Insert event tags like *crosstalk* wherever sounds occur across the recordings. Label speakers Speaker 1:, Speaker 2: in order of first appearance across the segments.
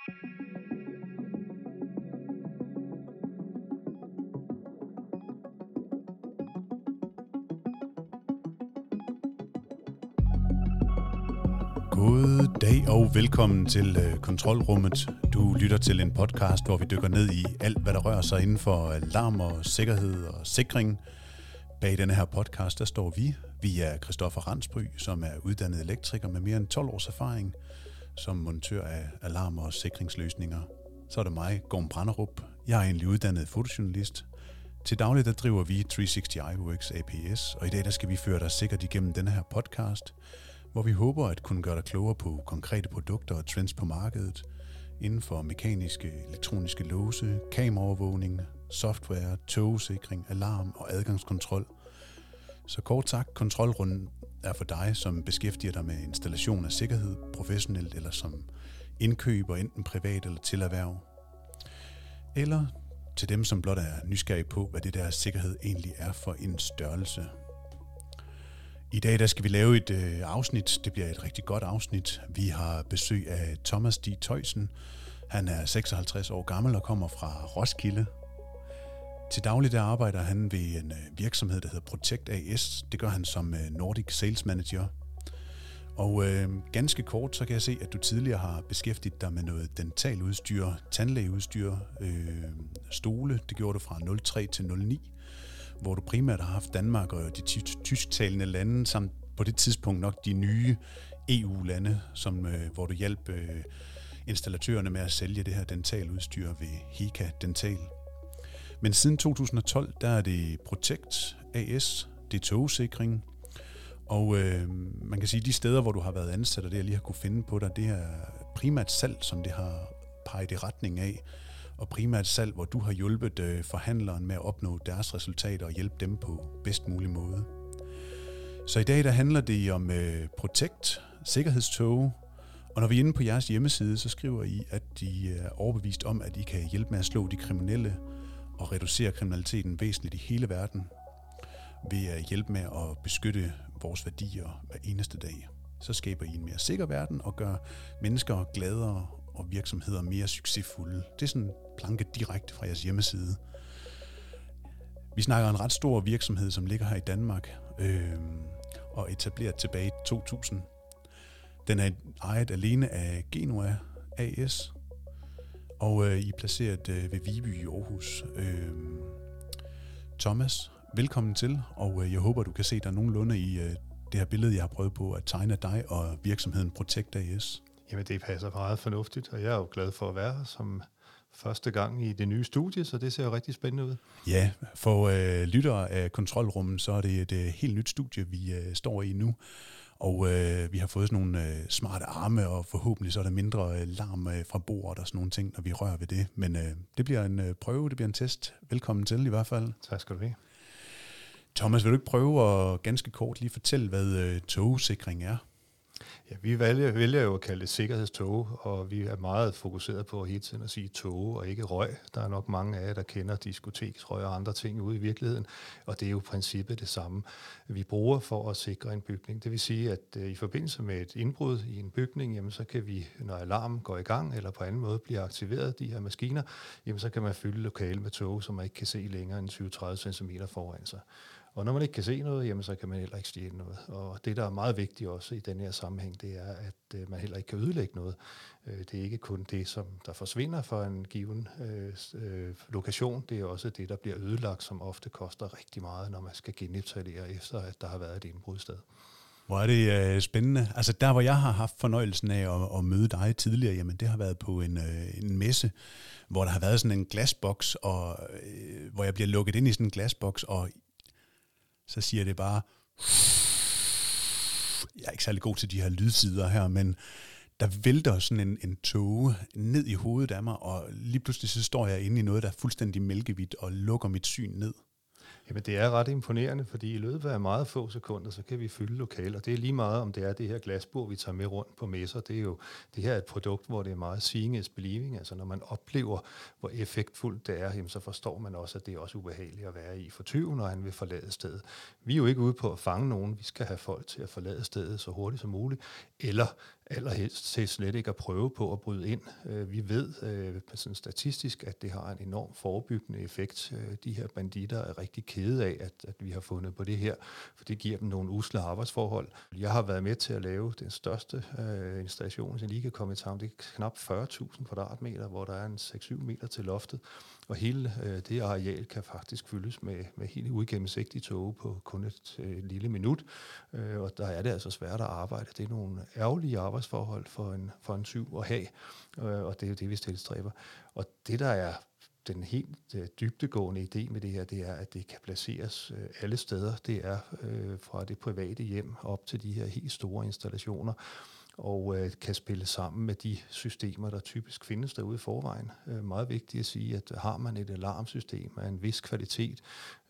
Speaker 1: God dag og velkommen til øh, Kontrolrummet. Du lytter til en podcast, hvor vi dykker ned i alt, hvad der rører sig inden for alarm og sikkerhed og sikring. Bag denne her podcast, der står vi. Vi er Christoffer Randsby, som er uddannet elektriker med mere end 12 års erfaring som montør af alarmer og sikringsløsninger. Så er det mig, Gorm Branderup. Jeg er egentlig uddannet fotojournalist. Til daglig der driver vi 360 iWorks APS, og i dag der skal vi føre dig sikkert igennem denne her podcast – hvor vi håber at kunne gøre dig klogere på konkrete produkter og trends på markedet inden for mekaniske, elektroniske låse, kameraovervågning, software, togsikring, alarm og adgangskontrol. Så kort sagt, kontrolrunden er for dig, som beskæftiger dig med installation af sikkerhed, professionelt eller som indkøber, enten privat eller til erhverv. Eller til dem, som blot er nysgerrige på, hvad det der sikkerhed egentlig er for en størrelse. I dag der skal vi lave et øh, afsnit. Det bliver et rigtig godt afsnit. Vi har besøg af Thomas D. Tøjsen. Han er 56 år gammel og kommer fra Roskilde. Til daglig der arbejder han ved en øh, virksomhed, der hedder Protect AS. Det gør han som øh, Nordic Sales Manager. Og øh, ganske kort, så kan jeg se, at du tidligere har beskæftiget dig med noget dentaludstyr, tandlægeudstyr, øh, stole. Det gjorde du fra 03 til 09 hvor du primært har haft Danmark og de tysktalende lande, samt på det tidspunkt nok de nye EU-lande, som, øh, hvor du hjalp øh, installatørerne med at sælge det her dentaludstyr ved Hika Dental. Men siden 2012, der er det Protect AS, det er togsikring, og øh, man kan sige, at de steder, hvor du har været ansat, og det jeg lige har kunne finde på dig, det er primært salg, som det har peget i retning af. Og primært salg, hvor du har hjulpet øh, forhandleren med at opnå deres resultater og hjælpe dem på bedst mulig måde. Så i dag der handler det om øh, Protect, sikkerhedstog, og når vi er inde på jeres hjemmeside, så skriver I, at de er overbevist om, at I kan hjælpe med at slå de kriminelle og reducere kriminaliteten væsentligt i hele verden ved at hjælpe med at beskytte vores værdier hver eneste dag. Så skaber I en mere sikker verden og gør mennesker gladere og virksomheder mere succesfulde. Det er sådan planke direkte fra jeres hjemmeside. Vi snakker en ret stor virksomhed, som ligger her i Danmark øh, og etableret tilbage i 2000. Den er ejet alene af Genua AS, og øh, I er placeret øh, ved Viby i Aarhus. Øh, Thomas, velkommen til, og øh, jeg håber, du kan se dig nogenlunde i øh, det her billede, jeg har prøvet på at tegne dig og virksomheden Protect AS.
Speaker 2: Jamen, det passer meget fornuftigt, og jeg er jo glad for at være her som første gang i det nye studie, så det ser jo rigtig spændende ud.
Speaker 1: Ja, for øh, lyttere af kontrolrummet, så er det et øh, helt nyt studie, vi øh, står i nu. Og øh, vi har fået sådan nogle øh, smarte arme, og forhåbentlig så er der mindre øh, larm øh, fra bordet og sådan nogle ting, når vi rører ved det. Men øh, det bliver en øh, prøve, det bliver en test. Velkommen til i hvert fald.
Speaker 2: Tak skal du have.
Speaker 1: Thomas, vil du ikke prøve at ganske kort lige fortælle, hvad øh, togsikring er?
Speaker 2: Ja, vi vælger, vælger jo at kalde det sikkerhedstog, og vi er meget fokuseret på hele tiden at sige tog og ikke røg. Der er nok mange af jer, der kender diskoteksrøg og andre ting ude i virkeligheden, og det er jo princippet det samme, vi bruger for at sikre en bygning. Det vil sige, at øh, i forbindelse med et indbrud i en bygning, jamen, så kan vi, når alarmen går i gang eller på anden måde bliver aktiveret, de her maskiner, jamen, så kan man fylde lokale med tog, som man ikke kan se længere end 20-30 cm foran sig. Og når man ikke kan se noget, jamen, så kan man heller ikke stjæle noget. Og det, der er meget vigtigt også i den her sammenhæng, det er, at øh, man heller ikke kan ødelægge noget. Øh, det er ikke kun det, som der forsvinder fra en given øh, øh, lokation, det er også det, der bliver ødelagt, som ofte koster rigtig meget, når man skal genetablere efter, at der har været et indbrudsted.
Speaker 1: Hvor er det øh, spændende. Altså der, hvor jeg har haft fornøjelsen af at, at møde dig tidligere, jamen det har været på en, øh, en messe, hvor der har været sådan en glasboks, og, øh, hvor jeg bliver lukket ind i sådan en glasboks, og så siger det bare, jeg er ikke særlig god til de her lydsider her, men der vælter sådan en, en tåge ned i hovedet af mig, og lige pludselig så står jeg inde i noget, der er fuldstændig mælkevidt og lukker mit syn ned.
Speaker 2: Jamen det er ret imponerende, fordi i løbet af meget få sekunder, så kan vi fylde lokaler. Det er lige meget, om det er det her glasbord, vi tager med rundt på messer. Det er jo det her er et produkt, hvor det er meget seeing is believing. Altså når man oplever, hvor effektfuldt det er, jamen, så forstår man også, at det er også ubehageligt at være i for tyven, når han vil forlade stedet. Vi er jo ikke ude på at fange nogen. Vi skal have folk til at forlade stedet så hurtigt som muligt, eller allerhelst til slet ikke at prøve på at bryde ind. Øh, vi ved øh, sådan statistisk, at det har en enorm forebyggende effekt. Øh, de her banditter er rigtig kede af, at, at vi har fundet på det her, for det giver dem nogle usle arbejdsforhold. Jeg har været med til at lave den største øh, installation, som lige kan komme i tanke. Det er knap 40.000 kvadratmeter, hvor der er en 6-7 meter til loftet. Og hele øh, det areal kan faktisk fyldes med, med helt uigennemsigtige tåge på kun et øh, lille minut. Øh, og der er det altså svært at arbejde. Det er nogle ærgerlige arbejdsforhold for en, for en syv at have, øh, og det er jo det, vi tilstræber. Og det, der er den helt øh, dybtegående idé med det her, det er, at det kan placeres øh, alle steder. Det er øh, fra det private hjem op til de her helt store installationer og øh, kan spille sammen med de systemer, der typisk findes derude i forvejen. Øh, meget vigtigt at sige, at har man et alarmsystem af en vis kvalitet,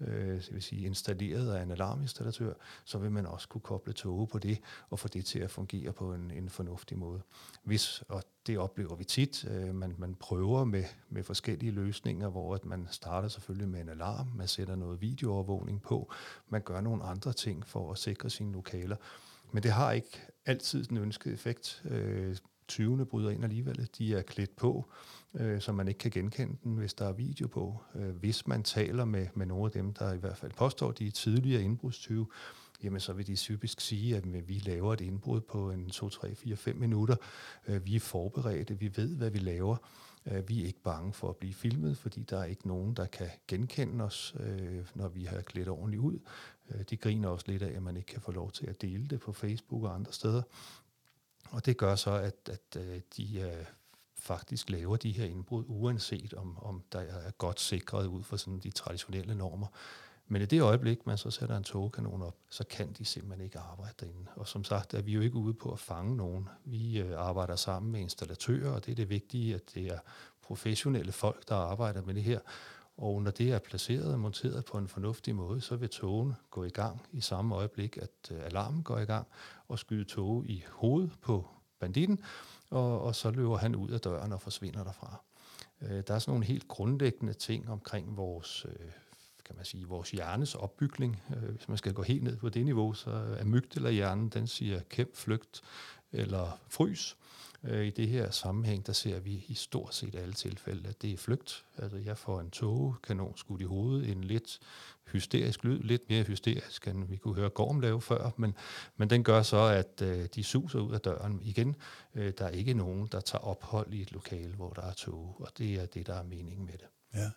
Speaker 2: øh, det vil sige installeret af en alarminstallatør, så vil man også kunne koble toge på det og få det til at fungere på en, en fornuftig måde. Hvis, og det oplever vi tit, øh, man, man prøver med, med forskellige løsninger, hvor at man starter selvfølgelig med en alarm, man sætter noget videoovervågning på, man gør nogle andre ting for at sikre sine lokaler. Men det har ikke altid den ønskede effekt. Øh, 20'erne bryder ind alligevel. De er klædt på, øh, så man ikke kan genkende den, hvis der er video på. Øh, hvis man taler med, med nogle af dem, der i hvert fald påstår, de er tidligere indbrudstyve, jamen så vil de typisk sige, at vi laver et indbrud på en 2, 3, 4, 5 minutter. Øh, vi er forberedte, vi ved, hvad vi laver. Øh, vi er ikke bange for at blive filmet, fordi der er ikke nogen, der kan genkende os, øh, når vi har klædt ordentligt ud. Øh, de griner også lidt af, at man ikke kan få lov til at dele det på Facebook og andre steder. Og det gør så, at, at øh, de øh, faktisk laver de her indbrud, uanset om, om der er godt sikret ud fra sådan de traditionelle normer. Men i det øjeblik, man så sætter en togkanon op, så kan de simpelthen ikke arbejde derinde. Og som sagt er vi jo ikke ude på at fange nogen. Vi arbejder sammen med installatører, og det er det vigtige, at det er professionelle folk, der arbejder med det her. Og når det er placeret og monteret på en fornuftig måde, så vil togen gå i gang i samme øjeblik, at øh, alarmen går i gang, og skyde tog i hovedet på banditten, og, og så løber han ud af døren og forsvinder derfra. Øh, der er sådan nogle helt grundlæggende ting omkring vores, øh, kan man sige, vores hjernes opbygning. hvis man skal gå helt ned på det niveau, så er mygt eller hjernen, den siger kæmp, flygt eller frys. Øh, I det her sammenhæng, der ser vi i stort set alle tilfælde, at det er flygt. Altså jeg får en togekanon skudt i hovedet, en lidt hysterisk lyd, lidt mere hysterisk, end vi kunne høre Gorm lave før, men, men den gør så, at øh, de suser ud af døren igen. Øh, der er ikke nogen, der tager ophold i et lokale, hvor der er tog, og det er det, der er meningen med det.
Speaker 1: Ja.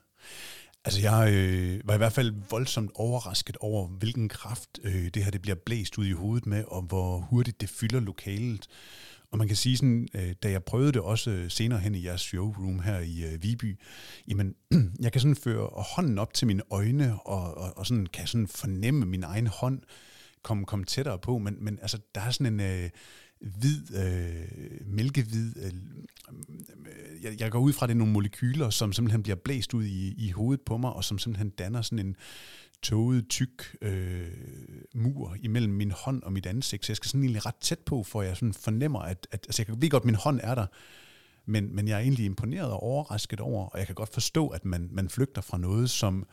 Speaker 1: Altså jeg øh, var i hvert fald voldsomt overrasket over, hvilken kraft øh, det her det bliver blæst ud i hovedet med, og hvor hurtigt det fylder lokalet. Og man kan sige sådan, øh, da jeg prøvede det også øh, senere hen i jeres showroom her i øh, Viby, jamen, *clears throat* jeg kan sådan føre hånden op til mine øjne, og, og, og sådan kan sådan fornemme min egen hånd komme, kom tættere på, men, men altså, der er sådan en øh, hvid, øh, mælkehvid, øh, jeg, jeg går ud fra, det er nogle molekyler, som simpelthen bliver blæst ud i, i hovedet på mig, og som simpelthen danner sådan en, tåget, tyk øh, mur imellem min hånd og mit ansigt, så jeg skal sådan egentlig ret tæt på, for jeg sådan fornemmer, at, at altså jeg ved godt, at min hånd er der, men, men jeg er egentlig imponeret og overrasket over, og jeg kan godt forstå, at man, man flygter fra noget, som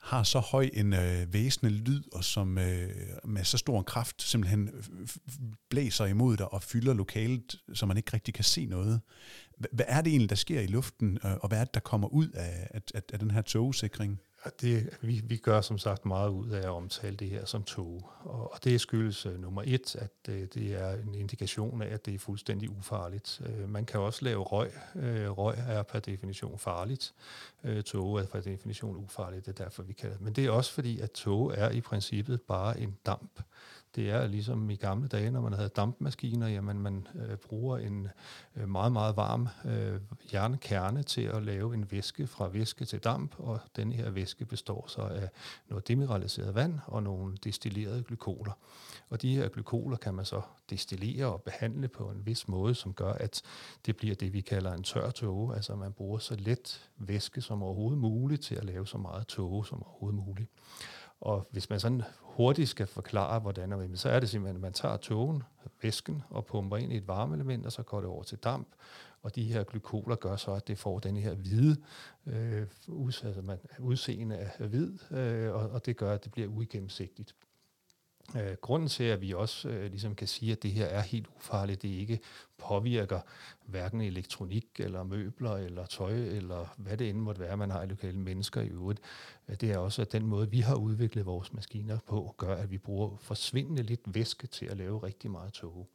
Speaker 1: har så høj en øh, væsende lyd, og som øh, med så stor kraft simpelthen blæser imod dig og fylder lokalet, så man ikke rigtig kan se noget. Hvad er det egentlig, der sker i luften, øh, og hvad er det, der kommer ud af, af, af, af den her togsikring?
Speaker 2: Det, vi, vi gør som sagt meget ud af at omtale det her som tog, og, og det skyldes uh, nummer et, at uh, det er en indikation af, at det er fuldstændig ufarligt. Uh, man kan også lave røg. Uh, røg er per definition farligt. Uh, tog er per definition ufarligt, det er derfor vi kalder det. Men det er også fordi, at tog er i princippet bare en damp. Det er ligesom i gamle dage, når man havde dampmaskiner, jamen man øh, bruger en øh, meget, meget varm øh, jernkerne til at lave en væske fra væske til damp, og den her væske består så af noget demineraliseret vand og nogle destillerede glykoler. Og de her glykoler kan man så destillere og behandle på en vis måde, som gør, at det bliver det, vi kalder en tør tåge. Altså man bruger så let væske som overhovedet muligt til at lave så meget tåge som overhovedet muligt. Og hvis man sådan hurtigt skal forklare, hvordan og så er det simpelthen, at man tager togen, væsken, og pumper ind i et varmeelement, og så går det over til damp. Og de her glykoler gør så, at det får den her hvide øh, altså man, udseende af hvid, øh, og, og det gør, at det bliver uigennemsigtigt. Øh, grunden til, at vi også øh, ligesom kan sige, at det her er helt ufarligt, det ikke påvirker hverken elektronik eller møbler eller tøj eller hvad det end måtte være, man har i lokale mennesker i øvrigt, øh, det er også, at den måde, vi har udviklet vores maskiner på, gør, at vi bruger forsvindende lidt væske til at lave rigtig meget tog.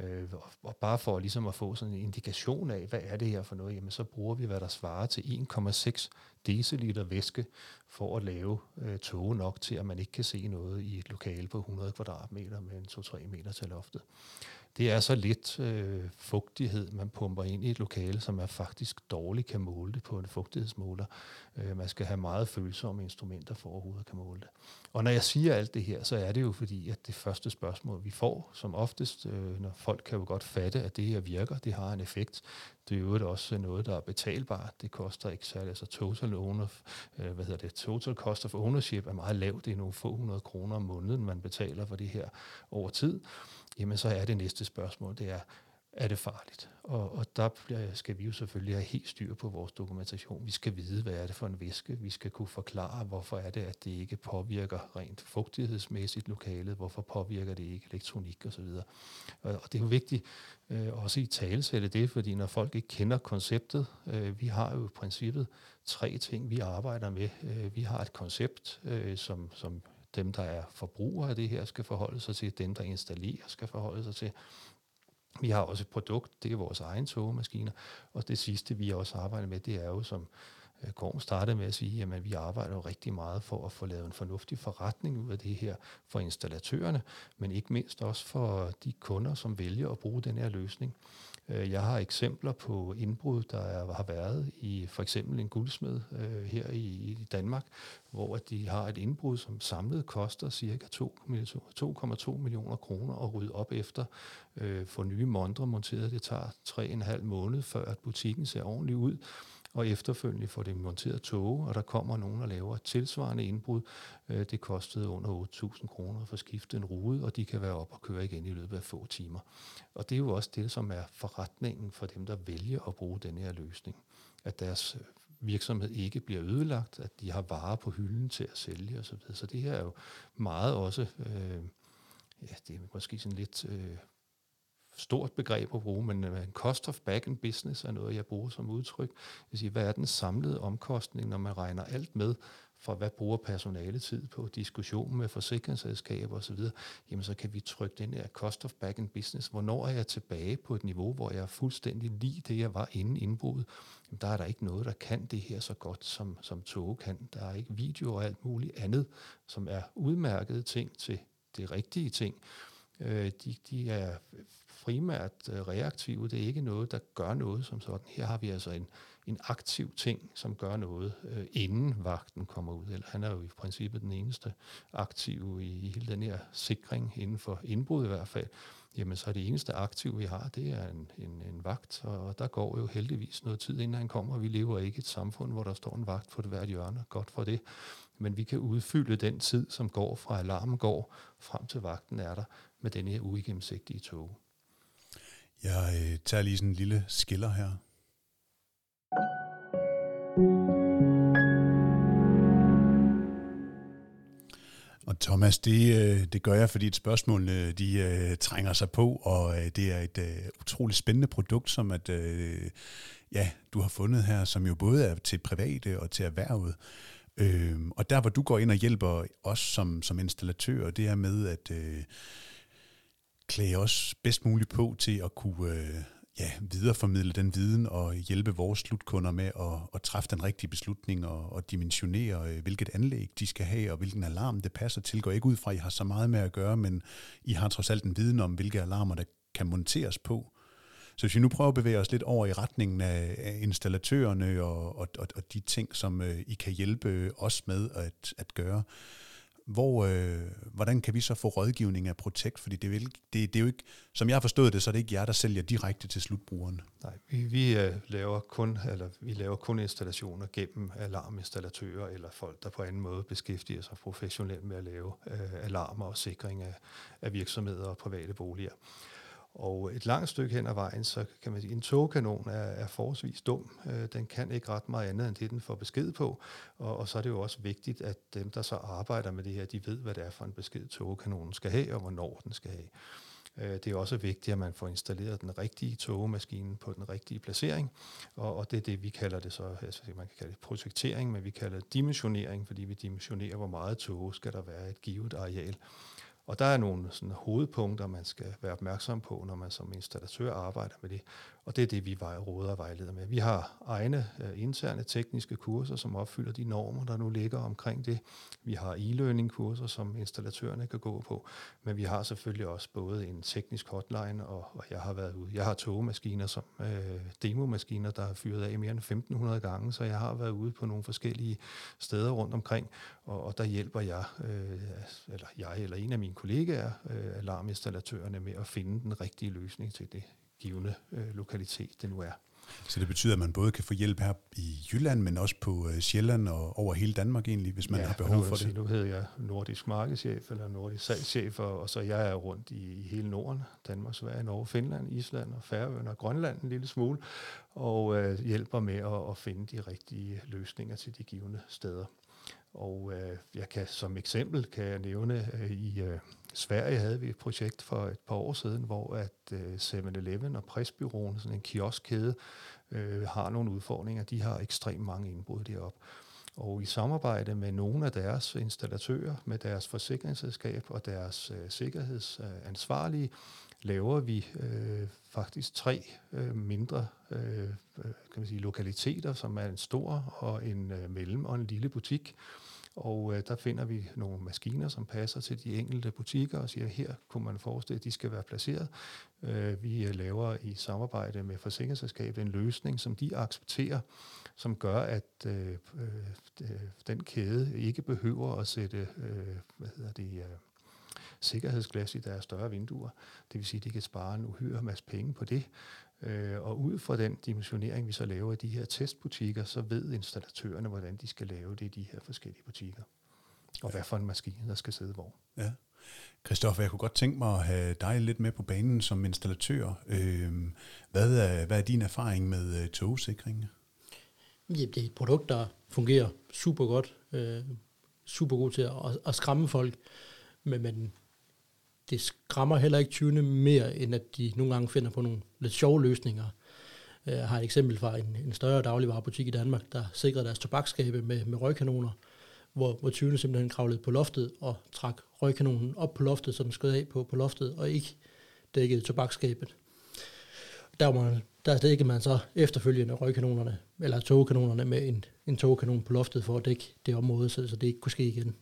Speaker 2: Øh, og bare for ligesom at få sådan en indikation af, hvad er det her for noget, jamen så bruger vi, hvad der svarer til 1,6 deciliter væske for at lave øh, tåge nok til, at man ikke kan se noget i et lokale på 100 kvadratmeter med en 2-3 meter til loftet. Det er så lidt øh, fugtighed, man pumper ind i et lokale, som man faktisk dårligt kan måle det på en fugtighedsmåler. Øh, man skal have meget følsomme instrumenter for overhovedet at kan måle det. Og når jeg siger alt det her, så er det jo fordi, at det første spørgsmål, vi får, som oftest, øh, når folk kan jo godt fatte, at det her virker, det har en effekt. Det er jo også noget, der er betalbart. Det koster ikke særlig, altså total, owner, øh, hvad hedder det, total cost of ownership er meget lavt. Det er nogle få hundrede kroner om måneden, man betaler for det her over tid jamen så er det næste spørgsmål, det er, er det farligt? Og, og der skal vi jo selvfølgelig have helt styr på vores dokumentation. Vi skal vide, hvad er det for en væske. Vi skal kunne forklare, hvorfor er det, at det ikke påvirker rent fugtighedsmæssigt lokalet. Hvorfor påvirker det ikke elektronik osv. Og, og det er jo vigtigt øh, også i talesætte det, fordi når folk ikke kender konceptet, øh, vi har jo i princippet tre ting, vi arbejder med. Øh, vi har et koncept, øh, som, som dem, der er forbrugere af det her, skal forholde sig til, dem, der installerer, skal forholde sig til. Vi har også et produkt, det er vores egen togemaskiner, og det sidste, vi også arbejder med, det er jo, som øh, Gorm startede med at sige, at vi arbejder jo rigtig meget for at få lavet en fornuftig forretning ud af det her for installatørerne, men ikke mindst også for de kunder, som vælger at bruge den her løsning. Øh, jeg har eksempler på indbrud, der er, har været i for eksempel en guldsmed øh, her i, i Danmark, hvor at de har et indbrud, som samlet koster ca. 2,2 millioner kroner at rydde op efter. Øh, for nye montre monteret, det tager 3,5 måneder, før at butikken ser ordentligt ud og efterfølgende får det monteret tog, og der kommer nogen og laver tilsvarende indbrud. Øh, det kostede under 8.000 kroner for at skifte en rude, og de kan være op og køre igen i løbet af få timer. Og det er jo også det, som er forretningen for dem, der vælger at bruge den her løsning. At deres øh, virksomhed ikke bliver ødelagt, at de har varer på hylden til at sælge osv. Så, så det her er jo meget også, øh, ja, det er måske sådan lidt øh, stort begreb at bruge, men en cost of back in business er noget, jeg bruger som udtryk. Jeg siger, hvad er den samlede omkostning, når man regner alt med, for hvad bruger personale tid på, diskussion med forsikringsselskaber osv., jamen så kan vi trykke den her cost of back in business. Hvornår er jeg tilbage på et niveau, hvor jeg er fuldstændig lige det, jeg var inden indbruddet? Jamen, der er der ikke noget, der kan det her så godt, som, som tog kan. Der er ikke video og alt muligt andet, som er udmærkede ting til det rigtige ting. Øh, de, de er primært øh, reaktive. Det er ikke noget, der gør noget som sådan. Her har vi altså en, en aktiv ting, som gør noget, øh, inden vagten kommer ud. Eller han er jo i princippet den eneste aktive i, i hele den her sikring, inden for indbrud i hvert fald. Jamen så er det eneste aktive, vi har, det er en, en, en vagt, og der går jo heldigvis noget tid, inden han kommer. Vi lever ikke i et samfund, hvor der står en vagt på det hvert hjørne. Godt for det. Men vi kan udfylde den tid, som går fra alarmen går, frem til vagten er der, med den her uigennemsigtige tog.
Speaker 1: Jeg øh, tager lige sådan en lille skiller her. Og Thomas, det, øh, det gør jeg, fordi et spørgsmål de øh, trænger sig på, og øh, det er et utroligt spændende produkt, som at, ja, du har fundet her, som jo både er til private og til erhvervet. Øhm, og der, hvor du går ind og hjælper os som, som installatører, det er med, at klæde os bedst muligt på til at kunne øh, ja, videreformidle den viden og hjælpe vores slutkunder med at, at træffe den rigtige beslutning og, og dimensionere, øh, hvilket anlæg de skal have og hvilken alarm det passer til. Går ikke ud fra, at I har så meget med at gøre, men I har trods alt en viden om, hvilke alarmer, der kan monteres på. Så hvis vi nu prøver at bevæge os lidt over i retningen af installatørerne og, og, og, og de ting, som øh, I kan hjælpe os med at, at gøre, hvor, øh, hvordan kan vi så få rådgivning af Protect? Fordi det er, det, det er jo ikke, som jeg har forstået det, så er det ikke jer, der sælger direkte til slutbrugeren.
Speaker 2: Nej, vi, vi, øh, laver kun, eller vi laver kun installationer gennem alarminstallatører eller folk, der på anden måde beskæftiger sig professionelt med at lave øh, alarmer og sikring af, af virksomheder og private boliger. Og et langt stykke hen ad vejen, så kan man sige, at en togkanon er, er forholdsvis dum. Øh, den kan ikke ret meget andet end det, den får besked på. Og, og så er det jo også vigtigt, at dem, der så arbejder med det her, de ved, hvad det er for en besked, togkanonen skal have, og hvornår den skal have. Øh, det er også vigtigt, at man får installeret den rigtige togemaskine på den rigtige placering, og, og det er det, vi kalder det så, altså man kan kalde det projektering, men vi kalder det dimensionering, fordi vi dimensionerer, hvor meget tog skal der være i et givet areal. Og der er nogle sådan, hovedpunkter, man skal være opmærksom på, når man som installatør arbejder med det. Og det er det, vi råder og vejleder med. Vi har egne øh, interne tekniske kurser, som opfylder de normer, der nu ligger omkring det. Vi har e-learning-kurser, som installatørerne kan gå på. Men vi har selvfølgelig også både en teknisk hotline, og, og jeg har været ude. Jeg har togemaskiner som øh, demomaskiner, der er fyret af mere end 1500 gange, så jeg har været ude på nogle forskellige steder rundt omkring, og, og der hjælper jeg, øh, eller jeg eller en af mine kollegaer, øh, alarminstallatørerne, med at finde den rigtige løsning til det givende øh, lokalitet det nu er.
Speaker 1: Så det betyder, at man både kan få hjælp her i Jylland, men også på øh, Sjælland og over hele Danmark egentlig, hvis man
Speaker 2: ja,
Speaker 1: har behov for
Speaker 2: sige,
Speaker 1: det?
Speaker 2: nu hedder jeg nordisk markedschef eller nordisk salgschef, og, og så jeg er rundt i, i hele Norden, Danmark, Sverige, Norge, Finland, Island og Færøerne og Grønland en lille smule, og øh, hjælper med at, at finde de rigtige løsninger til de givende steder. Og øh, jeg kan som eksempel kan jeg nævne øh, i øh, Sverige havde vi et projekt for et par år siden, hvor at øh, 7-Eleven og Pressbyråen, sådan en kioskkæde, øh, har nogle udfordringer. De har ekstremt mange indbrud deroppe. Og i samarbejde med nogle af deres installatører, med deres forsikringsselskab og deres øh, sikkerhedsansvarlige, laver vi øh, faktisk tre øh, mindre øh, øh kan man sige, lokaliteter, som er en stor og en øh, mellem og en lille butik, og øh, der finder vi nogle maskiner, som passer til de enkelte butikker og siger, her kunne man forestille, at de skal være placeret. Øh, vi øh, laver i samarbejde med forsikringsselskabet en løsning, som de accepterer, som gør, at øh, øh, øh, den kæde ikke behøver at sætte øh, hvad hedder det, øh, sikkerhedsglas i deres større vinduer. Det vil sige, at de kan spare en uhyre masse penge på det. Øh, og ud fra den dimensionering, vi så laver i de her testbutikker, så ved installatørerne, hvordan de skal lave det i de her forskellige butikker. Og ja. hvad for en maskine, der skal sidde hvor.
Speaker 1: Ja. Christoffer, jeg kunne godt tænke mig at have dig lidt med på banen som installatør. Øh, hvad, er, hvad er din erfaring med uh, togsikring?
Speaker 3: Ja, det er et produkt, der fungerer super godt, øh, super god til at, at skræmme folk, men, men det skræmmer heller ikke tyvene mere, end at de nogle gange finder på nogle lidt sjove løsninger. Jeg har et eksempel fra en, en større dagligvarerbutik i Danmark, der sikrede deres tobakskabe med, med røgkanoner, hvor, hvor tyvene simpelthen kravlede på loftet og trak røgkanonen op på loftet, så den skød af på, på loftet, og ikke dækkede tobakskabet. Der, var man, der dækkede man så efterfølgende røgkanonerne, eller togkanonerne med en, en togkanon på loftet for at dække det område, så, så det ikke kunne ske igen.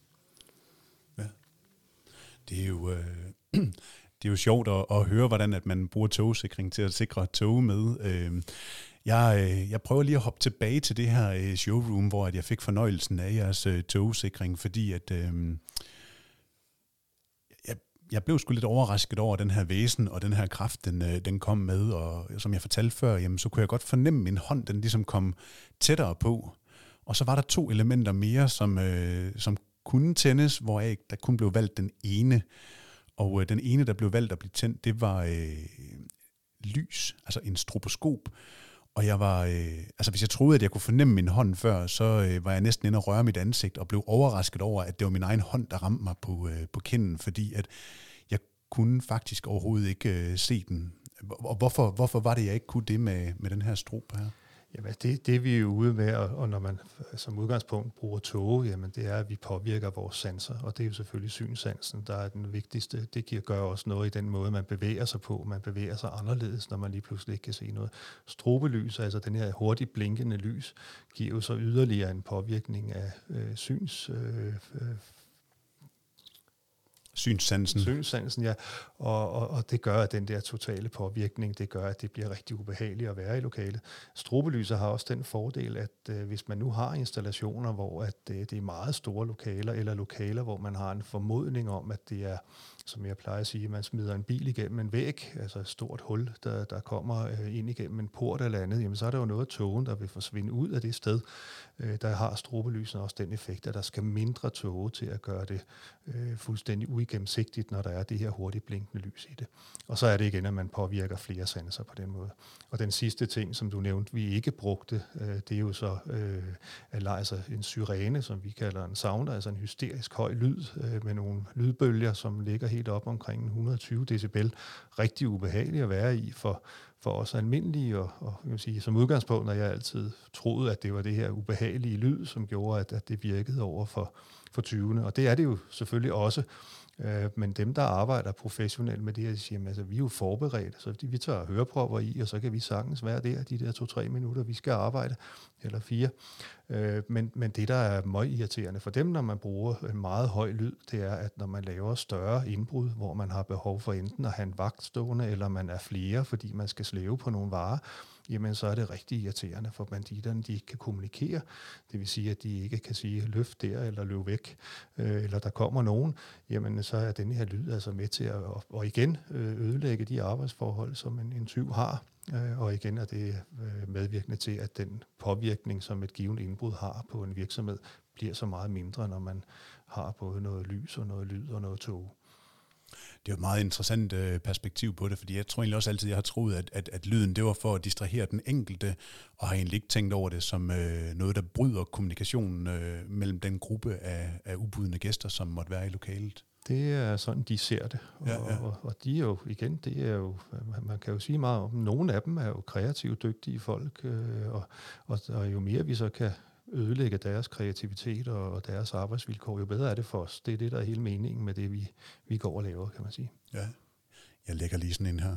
Speaker 1: Det er jo, øh, *clears throat* det er jo sjovt at, at høre, hvordan at man bruger togsikring til at sikre tog med. Øh, jeg, øh, jeg prøver lige at hoppe tilbage til det her øh, showroom, hvor at jeg fik fornøjelsen af jeres øh, togsikring, fordi at... Øh, jeg, jeg blev sgu lidt overrasket over den her væsen og den her kraft, den, øh, den kom med, og som jeg fortalte før, jamen, så kunne jeg godt fornemme min hånd, den ligesom kom tættere på. Og så var der to elementer mere, som, øh, som kunne tændes, hvoraf der kun blev valgt den ene. Og øh, den ene, der blev valgt at blive tændt, det var øh, lys, altså en stroboskop. Og jeg var, øh, altså hvis jeg troede, at jeg kunne fornemme min hånd før, så øh, var jeg næsten inde og røre mit ansigt, og blev overrasket over, at det var min egen hånd, der ramte mig på, øh, på kinden, fordi at jeg kunne faktisk overhovedet ikke øh, se den. Og hvorfor, hvorfor var det, jeg ikke kunne det med, med den her strop her?
Speaker 2: Jamen, altså, det, det vi er ude med, og når man som udgangspunkt bruger tåge, jamen det er, at vi påvirker vores sanser, og det er jo selvfølgelig synsansen, der er den vigtigste. Det giver, gør også noget i den måde, man bevæger sig på. Man bevæger sig anderledes, når man lige pludselig ikke kan se noget. Strobelys, altså den her hurtigt blinkende lys, giver jo så yderligere en påvirkning af øh, syns øh, øh
Speaker 1: Synssansen.
Speaker 2: Synssansen, ja. Og, og, og det gør, at den der totale påvirkning, det gør, at det bliver rigtig ubehageligt at være i lokalet. Strobelyser har også den fordel, at øh, hvis man nu har installationer, hvor at, øh, det er meget store lokaler, eller lokaler, hvor man har en formodning om, at det er som jeg plejer at sige, man smider en bil igennem en væg, altså et stort hul, der, der kommer øh, ind igennem en port eller andet, jamen så er der jo noget af togen, der vil forsvinde ud af det sted. Øh, der har strobelysene også den effekt, at der skal mindre tåge til at gøre det øh, fuldstændig uigennemsigtigt, når der er det her hurtigt blinkende lys i det. Og så er det igen, at man påvirker flere sanser på den måde. Og den sidste ting, som du nævnte, vi ikke brugte, øh, det er jo så øh, altså en syrene, som vi kalder en sound, altså en hysterisk høj lyd øh, med nogle lydbølger, som ligger helt op omkring 120 decibel. Rigtig ubehageligt at være i for, for os almindelige, og, og jeg vil sige, som udgangspunkt, når jeg altid troede, at det var det her ubehagelige lyd, som gjorde, at, at det virkede over for, for 20'erne. Og det er det jo selvfølgelig også. Øh, men dem, der arbejder professionelt med det her, de siger, altså, vi er jo forberedt, så vi tager hørepropper i, og så kan vi sagtens være der de der to-tre minutter, vi skal arbejde, eller fire. Øh, men, men det, der er meget irriterende for dem, når man bruger en meget høj lyd, det er, at når man laver større indbrud, hvor man har behov for enten at have en vagt stående, eller man er flere, fordi man skal slæve på nogle varer, jamen så er det rigtig irriterende for banditterne, de ikke kan kommunikere. Det vil sige, at de ikke kan sige, løft der eller løb væk, øh, eller der kommer nogen. Jamen så er den her lyd altså med til at og igen øh, ødelægge de arbejdsforhold, som en, en tyv har. Øh, og igen er det øh, medvirkende til, at den påvirkning, som et givet indbrud har på en virksomhed, bliver så meget mindre, når man har både noget lys og noget lyd og noget tog.
Speaker 1: Det er et meget interessant øh, perspektiv på det, fordi jeg tror egentlig også altid, jeg har troet, at, at, at lyden det var for at distrahere den enkelte, og har egentlig ikke tænkt over det som øh, noget, der bryder kommunikationen øh, mellem den gruppe af, af ubudne gæster, som måtte være i lokalet.
Speaker 2: Det er sådan, de ser det. Og, ja, ja. Og, og de er jo, igen, det er jo, man kan jo sige meget om, nogle af dem er jo kreativt dygtige folk, øh, og, og, og jo mere vi så kan ødelægge deres kreativitet og, og deres arbejdsvilkår, jo bedre er det for os. Det er det, der er hele meningen med det, vi, vi går og laver, kan man sige.
Speaker 1: Ja, jeg lægger lige sådan en her.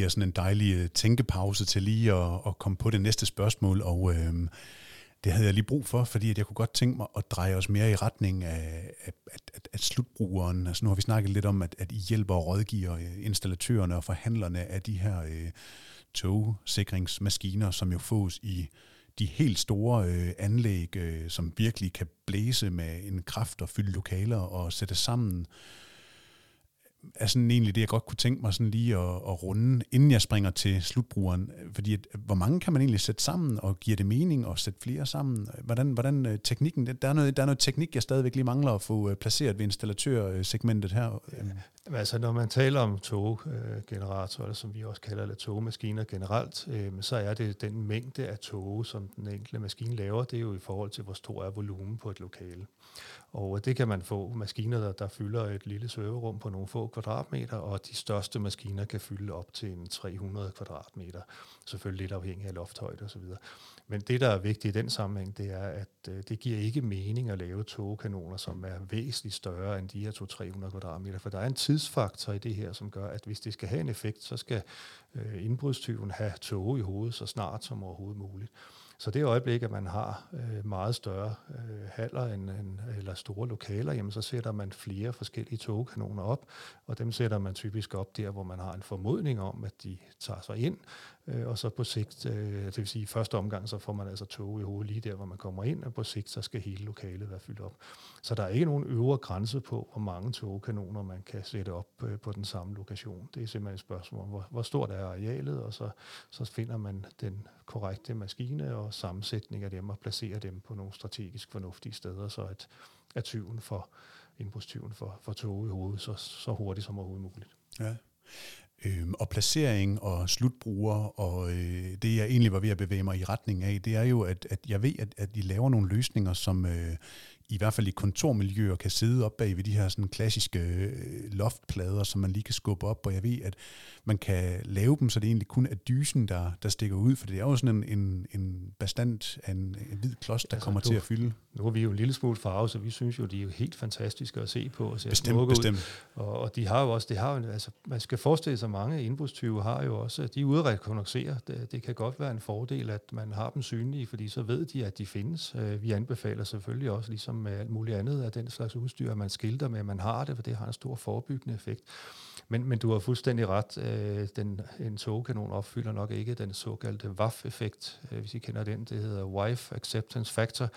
Speaker 1: Giver sådan en dejlig øh, tænkepause til lige at, at komme på det næste spørgsmål, og øh, det havde jeg lige brug for, fordi at jeg kunne godt tænke mig at dreje os mere i retning af, af, af, af slutbrugeren. Altså nu har vi snakket lidt om, at, at I hjælper og rådgiver øh, installatørerne og forhandlerne af de her øh, togsikringsmaskiner, som jo fås i de helt store øh, anlæg, øh, som virkelig kan blæse med en kraft og fylde lokaler og sætte sammen er sådan egentlig det, jeg godt kunne tænke mig sådan lige at, at runde, inden jeg springer til slutbrugeren. Fordi at, hvor mange kan man egentlig sætte sammen, og giver det mening at sætte flere sammen? Hvordan, hvordan øh, teknikken, der er, noget, der er noget teknik, jeg stadigvæk lige mangler at få øh, placeret ved installatørsegmentet her.
Speaker 2: Ja, altså når man taler om toggeneratorer, som vi også kalder det togmaskiner generelt, øh, så er det den mængde af tog, som den enkelte maskine laver, det er jo i forhold til, hvor stor er volumen på et lokale. Og det kan man få maskiner, der, der fylder et lille serverrum på nogle få kvadratmeter, og de største maskiner kan fylde op til en 300 kvadratmeter. Selvfølgelig lidt afhængig af lofthøjde osv. Men det, der er vigtigt i den sammenhæng, det er, at øh, det giver ikke mening at lave togkanoner, som er væsentligt større end de her 200-300 kvadratmeter, for der er en tidsfaktor i det her, som gør, at hvis det skal have en effekt, så skal øh, indbrudstyven have tog i hovedet så snart som overhovedet muligt. Så det øjeblik, at man har øh, meget større øh, haller end, end, eller store lokaler, jamen så sætter man flere forskellige togkanoner op, og dem sætter man typisk op der, hvor man har en formodning om, at de tager sig ind, øh, og så på sigt, øh, det vil sige i første omgang, så får man altså tog i hovedet lige der, hvor man kommer ind, og på sigt, så skal hele lokalet være fyldt op. Så der er ikke nogen øvre grænse på, hvor mange togkanoner man kan sætte op øh, på den samme lokation. Det er simpelthen et spørgsmål om, hvor, hvor stort er arealet, og så, så finder man den korrekte maskine og sammensætning af dem og placerer dem på nogle strategisk fornuftige steder, så at, at tyven for indbrudstyven for, for tog i hovedet så, så hurtigt som overhovedet muligt.
Speaker 1: Ja øh, og placering og slutbruger, og øh, det jeg egentlig var ved at bevæge mig i retning af, det er jo, at, at jeg ved, at, at I laver nogle løsninger, som øh, i hvert fald i kontormiljøer kan sidde op bag ved de her sådan klassiske øh, loftplader, som man lige kan skubbe op, og jeg ved, at man kan lave dem, så det egentlig kun er dysen, der, der stikker ud, for det er jo sådan en, en, en bestand af en, en hvid klods, der altså, kommer du, til at fylde.
Speaker 2: Nu er vi jo en lille smule farve, så vi synes jo, de er jo helt fantastiske at se på. Og
Speaker 1: bestemt, bestemt.
Speaker 2: Ud. Og, og de har jo også, det har jo, altså, man skal forestille sig, mange indbrudstyve har jo også, de er ude at rekognosere. Det, det kan godt være en fordel, at man har dem synlige, fordi så ved de, at de findes. Øh, vi anbefaler selvfølgelig også, ligesom med alt muligt andet af den slags udstyr, man skilter med, at man har det, for det har en stor forebyggende effekt. Men, men du har fuldstændig ret. Øh, den, en togkanon opfylder nok ikke den såkaldte WAF-effekt, øh, hvis I kender den. Det hedder Wife Acceptance Factor.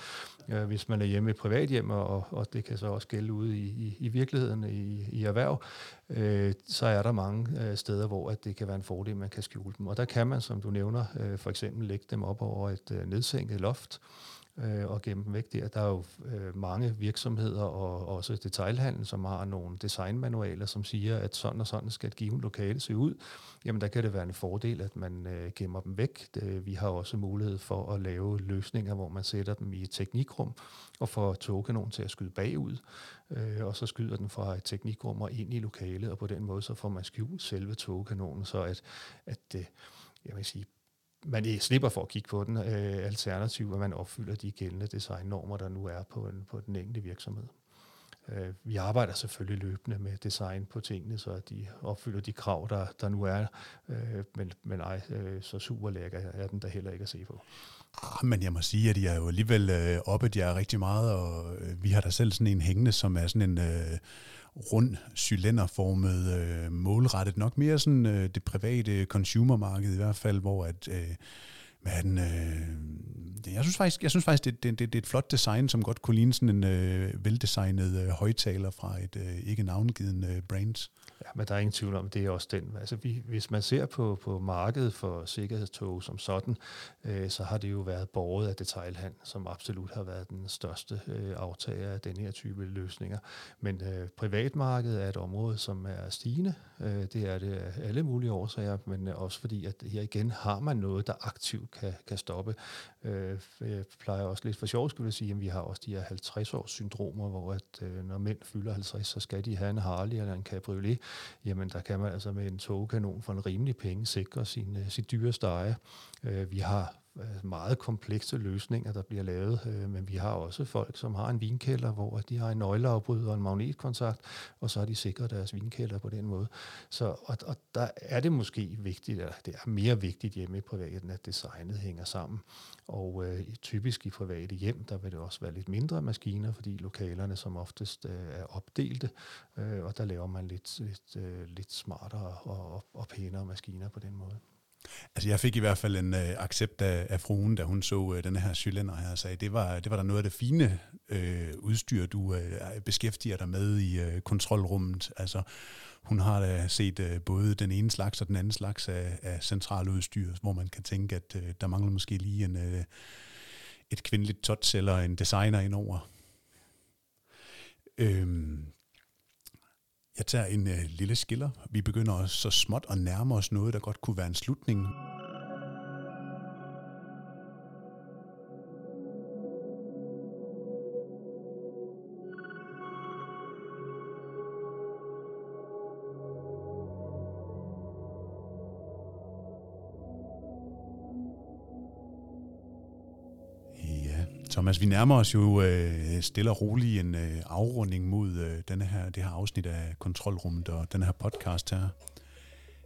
Speaker 2: Øh, hvis man er hjemme i privathjem, og, og det kan så også gælde ude i, i, i virkeligheden, i, i erhverv, øh, så er der mange øh, steder, hvor at det kan være en fordel, man kan skjule dem. Og der kan man, som du nævner, øh, for eksempel lægge dem op over et øh, nedsænket loft, øh, og gemme dem væk der. Der er jo øh, mange virksomheder og også detailhandel, som har nogle designmanualer, som siger, at sådan og sådan skal et givet lokale se ud. Jamen der kan det være en fordel, at man øh, gemmer dem væk. Det, vi har også mulighed for at lave løsninger, hvor man sætter dem i et teknikrum og får togkanonen til at skyde bagud, øh, og så skyder den fra et teknikrum og ind i lokalet, og på den måde så får man skjult selve togkanonen, så at, at øh, jeg vil sige, man slipper for at kigge på den, øh, alternativ, at man opfylder de gældende designnormer, der nu er på, en, på den enkelte virksomhed. Øh, vi arbejder selvfølgelig løbende med design på tingene, så de opfylder de krav, der, der nu er, øh, men, men ej, øh, så super lækker er den der heller ikke at se på.
Speaker 1: Ah, men jeg må sige, at de er jo alligevel øh, oppe, de er rigtig meget, og øh, vi har da selv sådan en hængende, som er sådan en øh, rund, cylinderformet, øh, målrettet, nok mere sådan øh, det private consumermarked i hvert fald, hvor at... Øh, men øh, jeg synes faktisk, jeg synes faktisk det, det, det, det er et flot design, som godt kunne ligne sådan en øh, veldesignet øh, højtaler fra et øh, ikke navngivet øh, brand.
Speaker 2: Ja, men der er ingen tvivl om, det er også den. Altså, vi, hvis man ser på, på markedet for sikkerhedstog som sådan, øh, så har det jo været borget af detailhandel, som absolut har været den største øh, aftager af den her type løsninger. Men øh, privatmarkedet er et område, som er stigende. Øh, det er det af alle mulige årsager, men også fordi, at her igen har man noget, der aktivt kan, kan stoppe. Øh, jeg plejer også lidt for sjov skulle jeg sige, at vi har også de her 50-års syndromer, hvor at, øh, når mænd fylder 50, så skal de have en Harley eller en Cabriolet jamen der kan man altså med en togkanon for en rimelig penge sikre sin, øh, sit dyre stege. Uh, vi har Øh, meget komplekse løsninger, der bliver lavet, øh, men vi har også folk, som har en vinkælder, hvor de har en nøgleafbryder og en magnetkontakt, og så har de sikret deres vinkælder på den måde. Så, og, og der er det måske vigtigt, eller det er mere vigtigt hjemme i privaten, at designet hænger sammen. Og øh, typisk i private hjem, der vil det også være lidt mindre maskiner, fordi lokalerne som oftest øh, er opdelte, øh, og der laver man lidt, lidt, øh, lidt smartere og, og, og pænere maskiner på den måde.
Speaker 1: Altså jeg fik i hvert fald en øh, accept af, af fruen, da hun så øh, den her cylinder her, og sagde, det var, det var der noget af det fine øh, udstyr, du øh, beskæftiger dig med i øh, kontrolrummet. Altså hun har da set øh, både den ene slags og den anden slags af, af centrale udstyr, hvor man kan tænke, at øh, der mangler måske lige en, øh, et kvindeligt touch eller en designer indover. Øhm, jeg tager en øh, lille skiller. Vi begynder også så småt at nærme os noget, der godt kunne være en slutning. Thomas, vi nærmer os jo øh, stille og roligt en øh, afrunding mod øh, denne her, det her afsnit af Kontrolrummet og den her podcast her.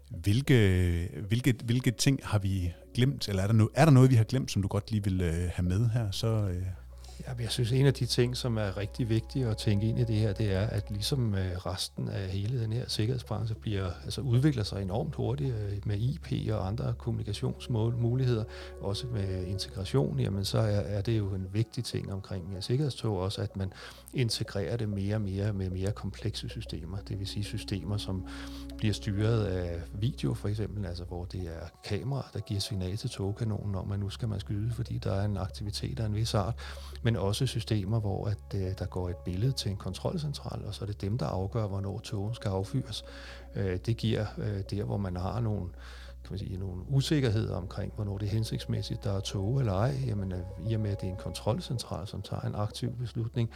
Speaker 1: Hvilke, hvilke, hvilke ting har vi glemt, eller er der, no, er der noget, vi har glemt, som du godt lige vil øh, have med her? Så, øh,
Speaker 2: Ja, jeg synes, en af de ting, som er rigtig vigtige at tænke ind i det her, det er, at ligesom øh, resten af hele den her sikkerhedsbranche bliver, altså udvikler sig enormt hurtigt øh, med IP og andre kommunikationsmuligheder, også med integration, jamen så er, er det jo en vigtig ting omkring sikkerhedstog også, at man integrerer det mere og mere med mere komplekse systemer. Det vil sige systemer, som bliver styret af video for eksempel, altså hvor det er kamera, der giver signal til togkanonen om, at nu skal man skyde, fordi der er en aktivitet af en vis art men også systemer, hvor at, øh, der går et billede til en kontrolcentral, og så er det dem, der afgør, hvornår togen skal affyres. Øh, det giver øh, der, hvor man har nogle kan man sige, nogle usikkerheder omkring, hvornår det er hensigtsmæssigt, der er tog eller ej, jamen øh, i og med, at det er en kontrolcentral, som tager en aktiv beslutning,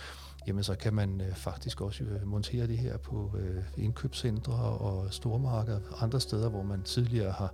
Speaker 2: jamen så kan man øh, faktisk også øh, montere det her på øh, indkøbscentre og stormarkeder, andre steder, hvor man tidligere har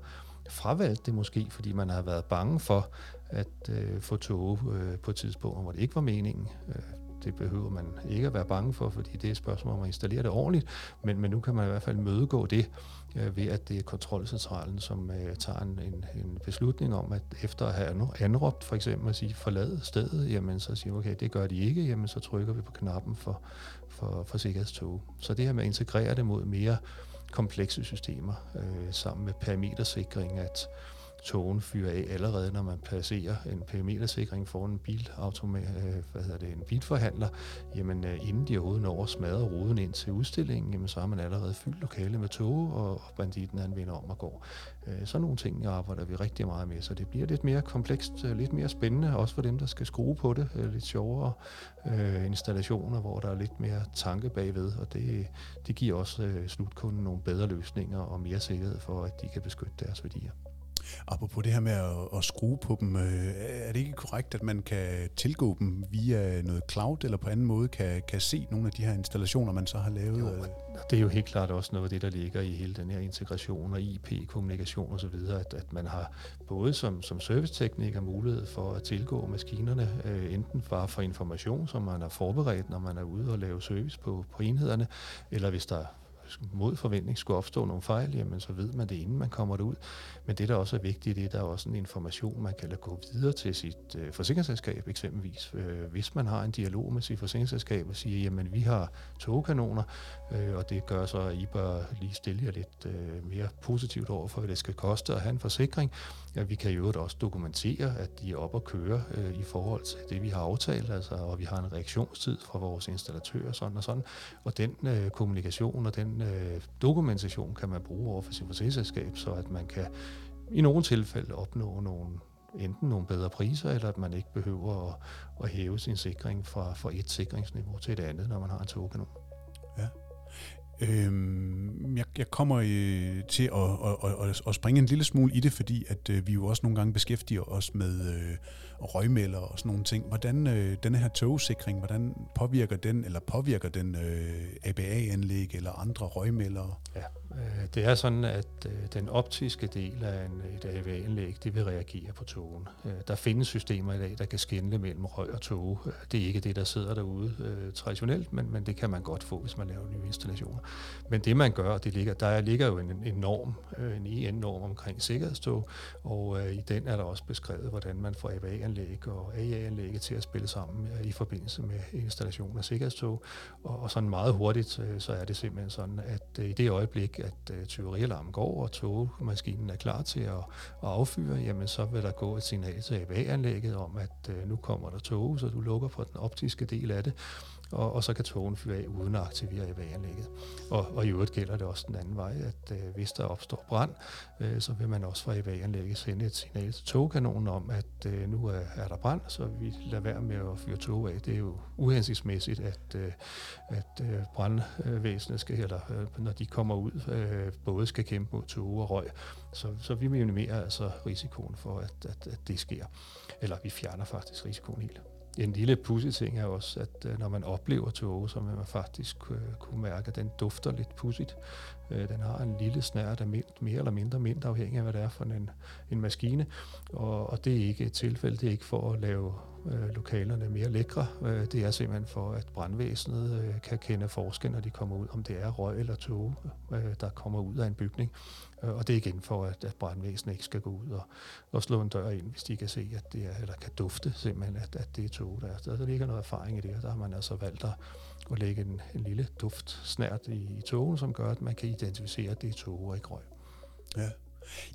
Speaker 2: fravalgt det måske, fordi man har været bange for at øh, få tåge øh, på et tidspunkt, hvor det ikke var meningen. Øh, det behøver man ikke at være bange for, fordi det er et spørgsmål om at installere det ordentligt, men, men nu kan man i hvert fald mødegå det øh, ved, at det er kontrolcentralen, som øh, tager en, en, en beslutning om, at efter at have anråbt for eksempel at sige forlad stedet, jamen så siger okay, det gør de ikke, jamen så trykker vi på knappen for, for, for sikkerhedstog. Så det her med at integrere det mod mere komplekse systemer, øh, sammen med parametersikring, at togen fyrer af allerede, når man placerer en perimetersikring foran en bilautomat, øh, hvad hedder det, en bilforhandler, jamen øh, inden de overhovedet når at smadre ruden ind til udstillingen, jamen så har man allerede fyldt lokale med tog, og banditten han vinder om og går. Øh, sådan nogle ting arbejder vi rigtig meget med, så det bliver lidt mere komplekst, øh, lidt mere spændende, også for dem, der skal skrue på det, øh, lidt sjovere øh, installationer, hvor der er lidt mere tanke bagved, og det, det giver også øh, slutkunden nogle bedre løsninger og mere sikkerhed for, at de kan beskytte deres værdier.
Speaker 1: Apropos det her med at, at skrue på dem, øh, er det ikke korrekt, at man kan tilgå dem via noget cloud, eller på anden måde kan, kan se nogle af de her installationer, man så har lavet? Jo,
Speaker 2: det er jo helt klart også noget af det, der ligger i hele den her integration og IP-kommunikation osv., at, at man har både som, som servicetekniker mulighed for at tilgå maskinerne, øh, enten bare for information, som man har forberedt, når man er ude og lave service på, på enhederne, eller hvis der mod forventning skulle opstå nogle fejl, jamen så ved man det, inden man kommer derud. Men det, der også er vigtigt, det er, der er også en information, man kan lade gå videre til sit øh, forsikringsselskab eksempelvis. Øh, hvis man har en dialog med sit forsikringsselskab og siger, jamen vi har togkanoner, øh, og det gør så, at I bør lige stille jer lidt øh, mere positivt over for, hvad det skal koste at have en forsikring. Ja, vi kan jo også dokumentere, at de er op og køre øh, i forhold til det, vi har aftalt, altså, og vi har en reaktionstid fra vores installatører, sådan og sådan. Og den øh, kommunikation og den øh, dokumentation kan man bruge over for sin forsikringsselskab, så at man kan i nogle tilfælde opnå nogle enten nogle bedre priser, eller at man ikke behøver at, at hæve sin sikring fra, fra et sikringsniveau til et andet, når man har en token.
Speaker 1: Ja. Øhm, jeg, jeg kommer øh, til at, at, at, at springe en lille smule i det, fordi at øh, vi jo også nogle gange beskæftiger os med øh, røgmælder og sådan nogle ting. Hvordan øh, denne her togsikring, hvordan påvirker den, eller påvirker den øh, ABA-anlæg eller andre røgmælder?
Speaker 2: Ja, Øh, det er sådan, at øh, den optiske del af en, et AV-anlæg, det vil reagere på togen. Øh, der findes systemer i dag, der kan skinne mellem røg og tog. Øh, det er ikke det, der sidder derude øh, traditionelt, men, men det kan man godt få, hvis man laver nye installationer. Men det man gør, det ligger, der ligger jo en, en norm, øh, en EN-norm omkring sikkerhedstog, og øh, i den er der også beskrevet, hvordan man får AVA-anlæg og AA-anlægget til at spille sammen øh, i forbindelse med installation af sikkerhedstog. Og, og sådan meget hurtigt, så er det simpelthen sådan, at i det øjeblik, at øh, tyverialarmen går, og togmaskinen er klar til at, at affyre, jamen så vil der gå et signal til AVA-anlægget om, at nu kommer der tog, så du lukker for den optiske del af det, og, og så kan togen fyre af uden at aktivere ABA-anlægget. Og, og i øvrigt gælder det også den anden vej, at øh, hvis der opstår brand, øh, så vil man også fra ABA-anlægget sende et signal til togkanonen om, at øh, nu er, er der brand, så vi lader være med at fyre tog af. Det er jo uhensigtsmæssigt, at, øh, at øh, brandvæsenet skal, eller øh, når de kommer ud, øh, både skal kæmpe mod tog og røg. Så, så vi minimerer altså risikoen for, at, at, at det sker. Eller vi fjerner faktisk risikoen helt. En lille pudsig ting er også, at øh, når man oplever tåge, så vil man faktisk øh, kunne mærke, at den dufter lidt pudsigt. Øh, den har en lille snært af mint, mere eller mindre mint, afhængig af, hvad det er for en, en maskine. Og, og det er ikke et tilfælde, det er ikke for at lave øh, lokalerne mere lækre. Øh, det er simpelthen for, at brandvæsenet øh, kan kende forskel, når de kommer ud, om det er røg eller tåge, øh, der kommer ud af en bygning. Øh, og det er igen for, at, at brandvæsenet ikke skal gå ud og, og slå en dør ind, hvis de kan se, at det er, eller kan dufte simpelthen, at, at det er tog, der er. Der, der ligger noget erfaring i det, og der har man altså valgt at, at lægge en, en lille duftsnært i, i togen, som gør, at man kan identificere, at det er tog og ikke røg.
Speaker 1: Ja.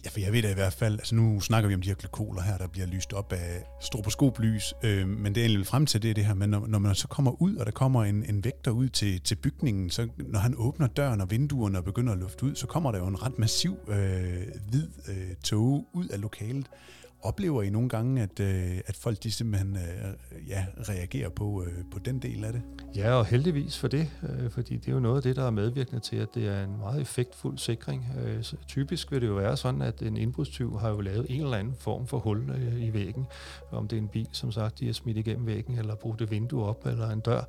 Speaker 1: Ja, for jeg ved da i hvert fald, altså nu snakker vi om de her glykoler her, der bliver lyst op af stroboskoplys, øh, men det er egentlig frem til det, det her, men når, når man så kommer ud, og der kommer en, en vægter ud til, til bygningen, så når han åbner døren og vinduerne og begynder at lufte ud, så kommer der jo en ret massiv øh, hvid øh, tåge ud af lokalet. Oplever I nogle gange, at, øh, at folk de simpelthen øh, ja, reagerer på, øh, på den del af det?
Speaker 2: Ja, og heldigvis for det, øh, fordi det er jo noget af det, der er medvirkende til, at det er en meget effektfuld sikring. Øh, så typisk vil det jo være sådan, at en indbrudstyv har jo lavet en eller anden form for hul øh, i væggen. Om det er en bil, som sagt, de har smidt igennem væggen, eller brugt et vindue op, eller en dør.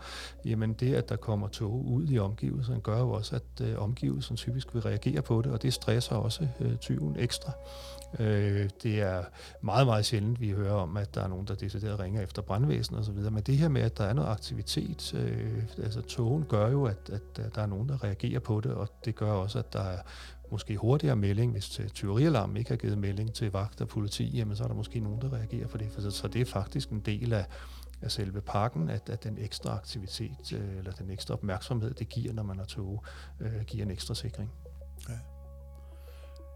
Speaker 2: Jamen det, at der kommer tog ud i omgivelserne, gør jo også, at øh, omgivelserne typisk vil reagere på det, og det stresser også øh, tyven ekstra. Øh, det er meget, meget sjældent, vi hører om, at der er nogen, der decideret ringer efter brandvæsen og så videre. Men det her med, at der er noget aktivitet, øh, altså togen gør jo, at, at der er nogen, der reagerer på det, og det gør også, at der er måske hurtigere melding, hvis tyverialarmen ikke har givet melding til vagt og politi, jamen så er der måske nogen, der reagerer på det. Så det er faktisk en del af, af selve pakken, at, at den ekstra aktivitet øh, eller den ekstra opmærksomhed, det giver, når man er tog, øh, giver en ekstra sikring. Ja.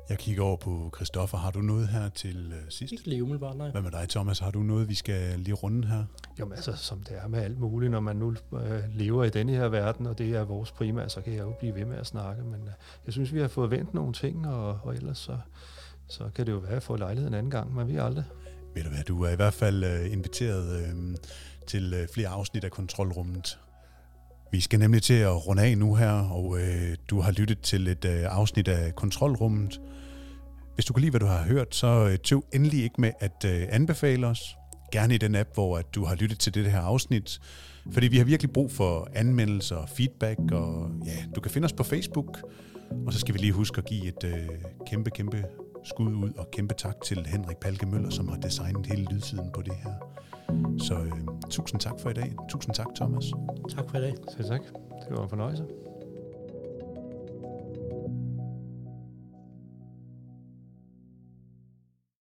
Speaker 1: Jeg kigger over på Christoffer. Har du noget her til uh, sidst?
Speaker 3: Ikke lige umiddelbart, nej.
Speaker 1: Hvad med dig, Thomas? Har du noget, vi skal lige runde her?
Speaker 2: Jo, altså, som det er med alt muligt, når man nu øh, lever i denne her verden, og det er vores primære, så kan jeg jo blive ved med at snakke. Men øh, jeg synes, vi har fået vendt nogle ting, og, og ellers så, så kan det jo være, at jeg får lejlighed en anden gang. Man ved aldrig.
Speaker 1: Ved du hvad, du er i hvert fald uh, inviteret uh, til flere afsnit af Kontrolrummet. Vi skal nemlig til at runde af nu her, og øh, du har lyttet til et øh, afsnit af Kontrolrummet. Hvis du kan lide, hvad du har hørt, så øh, tøv endelig ikke med at øh, anbefale os. Gerne i den app, hvor at du har lyttet til det her afsnit. Fordi vi har virkelig brug for anmeldelser og feedback, og ja, du kan finde os på Facebook. Og så skal vi lige huske at give et øh, kæmpe, kæmpe skud ud, og kæmpe tak til Henrik Palke Møller, som har designet hele lydsiden på det her. Så øh, tusind tak for i dag. Tusind tak, Thomas.
Speaker 3: Tak for i dag.
Speaker 2: Selv tak. Det var en fornøjelse.